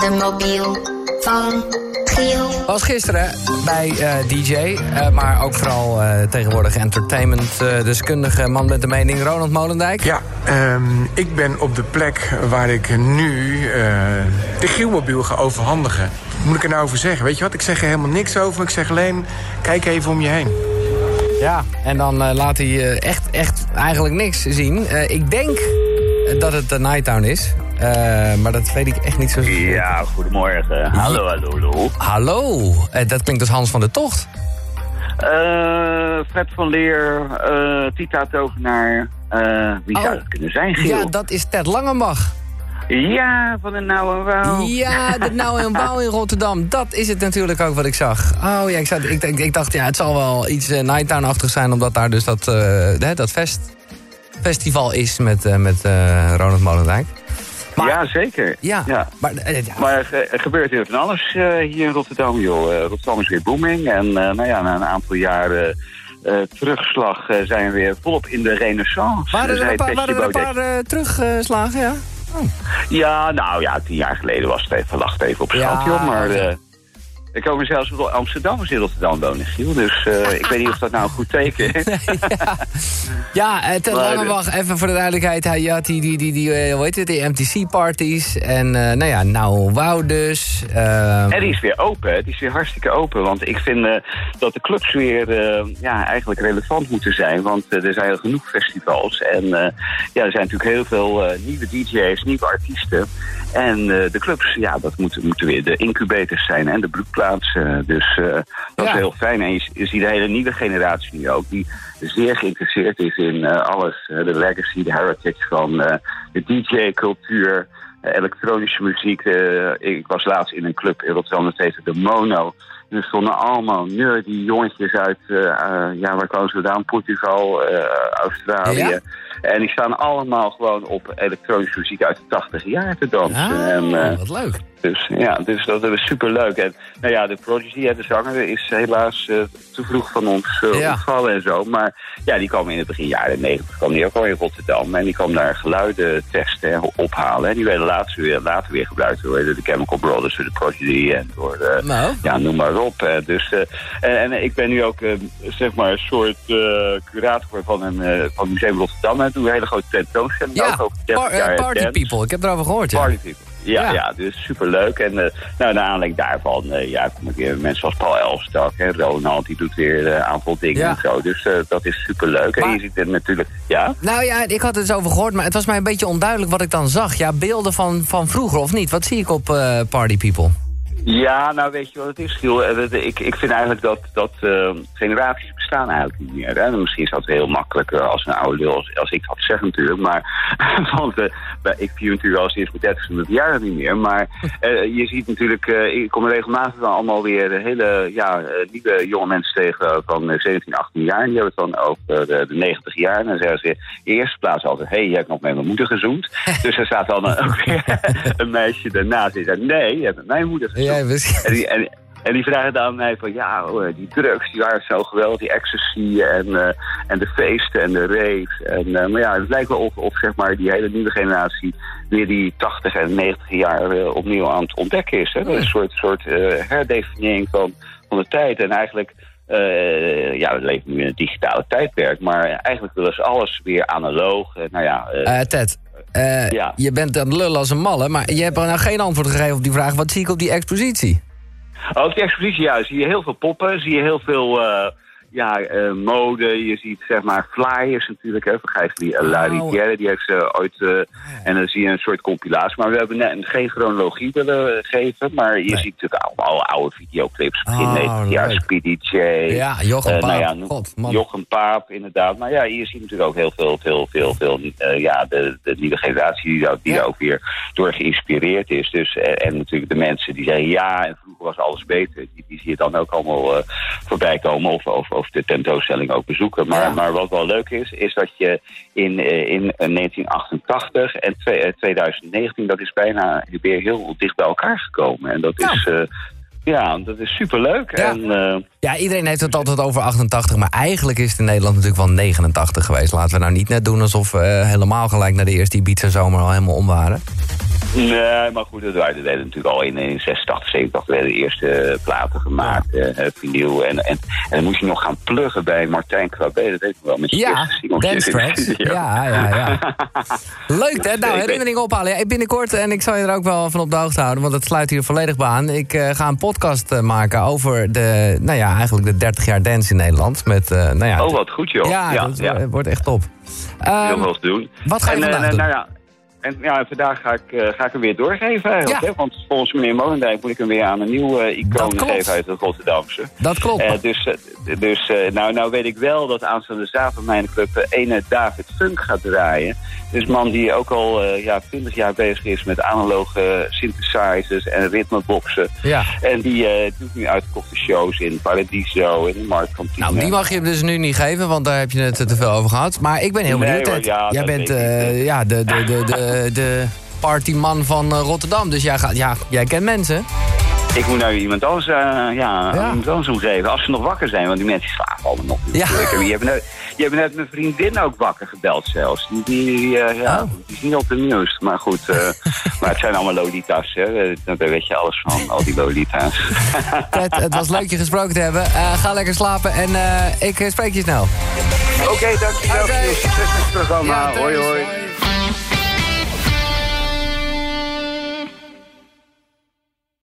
de mobiel van Giel. Was gisteren bij eh, DJ, eh, maar ook vooral eh, tegenwoordig entertainment-deskundige man met de mening, Ronald Molendijk. Ja, ehm, ik ben op de plek waar ik nu eh, de Gielmobiel ga overhandigen. Wat moet ik er nou over zeggen? Weet je wat, ik zeg er helemaal niks over. Ik zeg alleen, kijk even om je heen. Ja, en dan eh, laat hij eh, echt, echt eigenlijk niks zien. Eh, ik denk dat het de Nighttown is, eh, maar dat weet ik echt niet zo. Ja, goedemorgen. Hallo, hallo, hallo. Hallo, Eh, dat klinkt als Hans van der Tocht. Eh, Fred van Leer, Tita Tovenaar. wie zou Oh. het kunnen zijn, Giel? Ja, dat is Ted Langenbach. Ja, van de Nauwe Wouw. Ja, de Nou en in Rotterdam. Dat is het natuurlijk ook wat ik zag. Oh ja, ik, zat, ik, ik, ik dacht, ja, het zal wel iets eh, Nighttown-achtig zijn... omdat daar dus dat, dat fest, festival is met, met Ronald Molendijk. Maar- ja, zeker. Ja, Ja. maar... eh, ja. Maar er, gebeurt heel van alles eh, hier in Rotterdam, joh. Eh, Rotterdam is weer booming. En eh, nou ja, na een aantal jaren eh, terugslag eh, zijn we weer volop in de renaissance. waren er een paar, waren er een paar eh, terugslagen, ja? Ja, nou ja, tien jaar geleden was het even, lag het even op Ja, schat, joh. Maar eh, er komen zelfs wel Amsterdammers in Rotterdam wonen, Giel. Dus eh, ik weet niet of dat nou een goed teken is. ja, ja eh, Ted Maar, eh, Langenbach, even voor de duidelijkheid. Hij had die, die, die, die hoe heet het, die MTC-parties. En nou ja, nou wauw dus. En die is weer open, hè. die is weer hartstikke open. Want ik vind dat de clubs weer ja, eigenlijk relevant moeten zijn. Want er zijn genoeg festivals. En ja, er zijn natuurlijk heel veel nieuwe DJ's, nieuwe artiesten. En de clubs, ja, dat moeten, moeten weer de incubators zijn en de broedplaatsen. Dus eh, dat Ja. is heel fijn. En je, je ziet de hele nieuwe generatie nu ook, die zeer geïnteresseerd is in eh, alles. eh, de legacy, de heritage van eh, de DJ-cultuur, eh, elektronische muziek. eh, ik was laatst in een club in Rotterdam, dat heette De Mono. En er stonden allemaal nerdy jongetjes uit, eh, eh, ja, waar kwamen ze vandaan? Portugal, eh, Australië. Ja? En die staan allemaal gewoon op elektronische muziek uit de 80 jaar te dansen. ah, en, eh, wat leuk. Dus ja, dus dat is superleuk. En nou ja, de Prodigy, de zanger, is helaas eh, te vroeg van ons eh, Ja. ontvallen en zo. Maar ja, die kwam in het begin jaren 90 kwam die ook al in Rotterdam. En die kwam daar geluiden testen en ophalen. En die werden later weer, later weer gebruikt door de Chemical Brothers, door de Prodigy en door de, Nou. ja, noem maar op. Dus, eh, en, en ik ben nu ook eh, zeg maar een soort eh, curator van een uh, van Museum Rotterdam. En doe een hele grote tentoonstelling. Ja, ook over 30 par- eh, party people. Ik heb erover gehoord, ja. Party people. Ja, Ja. ja. dus superleuk. En uh, nou, naar aanleiding daarvan uh, ja, kom ik weer mensen als Paul Elstak en Ronald, die doet weer een aantal dingen Ja. en zo. Dus dat is superleuk. Maar- En je ziet het natuurlijk, ja. Nou ja, ik had het eens over gehoord, maar het was mij een beetje onduidelijk wat ik dan zag. Ja, beelden van, van vroeger of niet? Wat zie ik op eh, Party People? Ja, nou weet je wat het is, Giel? Eh, Ik, ik vind eigenlijk dat, dat uh, generaties bestaan eigenlijk niet meer. Hè? Misschien is dat heel makkelijk uh, als een oude lul, als, als ik dat zeg natuurlijk. Maar, want uh, ik vier natuurlijk al sinds mijn dertigste jaren niet meer. Maar je ziet natuurlijk, ik kom regelmatig dan allemaal weer hele ja, nieuwe jonge mensen tegen van 17, 18 jaar. En die hebben het dan over de, de 90 jaar. En dan zeggen ze in de eerste plaats altijd, hé, hey, je hebt nog met mijn moeder gezoend. dus er staat dan ook weer een meisje daarnaast die zegt, nee, je hebt met mijn moeder gezoend. En, die, en, en die vragen dan aan mij van ja, oh, die drugs die waren zo geweldig, die ecstasy en, uh, en de feesten en de rave. En, uh, maar ja, het lijkt wel of, of zeg maar die hele nieuwe generatie weer die 80 en 90 jaar uh, opnieuw aan het ontdekken is. Hè? Dat is een soort, soort herdefiniëring van, van de tijd. En eigenlijk, ja, we leven nu in een digitale tijdperk, maar eigenlijk willen ze alles weer analoog. nou ja, Ted, uh, ja. Je bent aan het lullen als een malle, maar je hebt nou geen antwoord gegeven op die vraag. Wat zie ik op die expositie? Op die expositie, ja, zie je heel veel poppen, zie je heel veel uh, ja, uh, mode. Je ziet zeg maar flyers natuurlijk, hè, vergrijs die uh, Oh. Pierre, die heeft ze ooit... Uh, en dan zie je een soort compilatie. Maar we hebben net geen chronologie willen geven, maar je Nee. ziet natuurlijk allemaal oude videoclips, begin Oh, 90 jaar, leuk. Speedy J. Ja, Jochem eh, Paap. nou ja, noem- God. Jochem Paap, inderdaad. Maar ja, je ziet natuurlijk ook heel veel, veel, veel, veel eh, ja, de, de nieuwe generatie die, daar- die Ja. daar ook weer door geïnspireerd is. Dus, eh, en natuurlijk de mensen die zeggen ja, en vroeger was alles beter. Die, die zie je dan ook allemaal eh, voorbij komen of, of, of de tentoonstelling ook bezoeken. Maar, Ja. maar wat wel leuk is, is dat je in, eh, in eh, 1988 en twee- eh, 2019, dat is bijna weer heel dicht bij elkaar gekomen. En dat Ja. is... eh, ja, dat is superleuk. Ja. En, eh, Ja, iedereen heeft het altijd over 88, maar eigenlijk is het in Nederland natuurlijk wel 89 geweest. Laten we nou niet net doen alsof we helemaal gelijk naar de eerste Ibiza zomer al helemaal om waren. Nee, maar goed, dat werden werden natuurlijk al in, in 86, 87 werden de eerste platen gemaakt, eh, vinyl. En, en, en dan moest je nog gaan pluggen bij Martijn Krabbe, dat weet ik wel, met je Ja, dance tracks. Ja, ja, ja. Leuk, hè? Nou, herinneringen ophalen. Ja, binnenkort, en ik zal je er ook wel van op de hoogte houden... want het sluit hier volledig bij aan. Ik eh, ga een podcast eh, maken over de, nou ja, eigenlijk de 30 jaar dance in Nederland. Met, eh, nou ja, Oh, wat goed joh. ja, ja, dat ja. wo- wordt echt top. Heel Ehm, veel te doen. wat ga je en, eh, vandaag doen? Nou ja, en ja, vandaag ga ik, eh, ga ik hem weer doorgeven eigenlijk. Ja. Hè? Want volgens meneer Molendijk moet ik hem weer aan een nieuw eh, icoon geven uit het Rotterdamse. dat klopt. Eh, dus dus nou, nou weet ik wel dat aanstaande zaterdag mijn club ene David Funk gaat draaien. Dus een man die ook al ja, 20 jaar bezig is met analoge synthesizers en ritmeboxen. ja. En die doet nu uitgekochte shows in Paradiso en in Marktkantine. Nou, die mag je hem dus nu niet geven, want daar heb je het te veel over gehad. Maar ik ben heel Nee, benieuwd. hoor, Ted. ja, jij bent ja, de, de, de, de, de partyman van eh, Rotterdam. Dus jij, gaat, ja, jij kent mensen. Ik moet nou iemand anders, eh, ja, Ja. iemand anders omgeven. Als ze nog wakker zijn, want die mensen slapen allemaal nog. Ja. Je hebt net, je hebt net mijn vriendin ook wakker gebeld zelfs. Die, die, eh, ja, Oh. die is niet op de nieuws. Maar goed, eh, maar het zijn allemaal lolita's. Hè. Daar weet je alles van, al die lolita's. Ted, het was leuk je gesproken te hebben. Eh, ga lekker slapen en eh, ik eh, spreek je snel. Oké, dankjewel. Oké. Succes met het programma. Ja, hoi. hoi.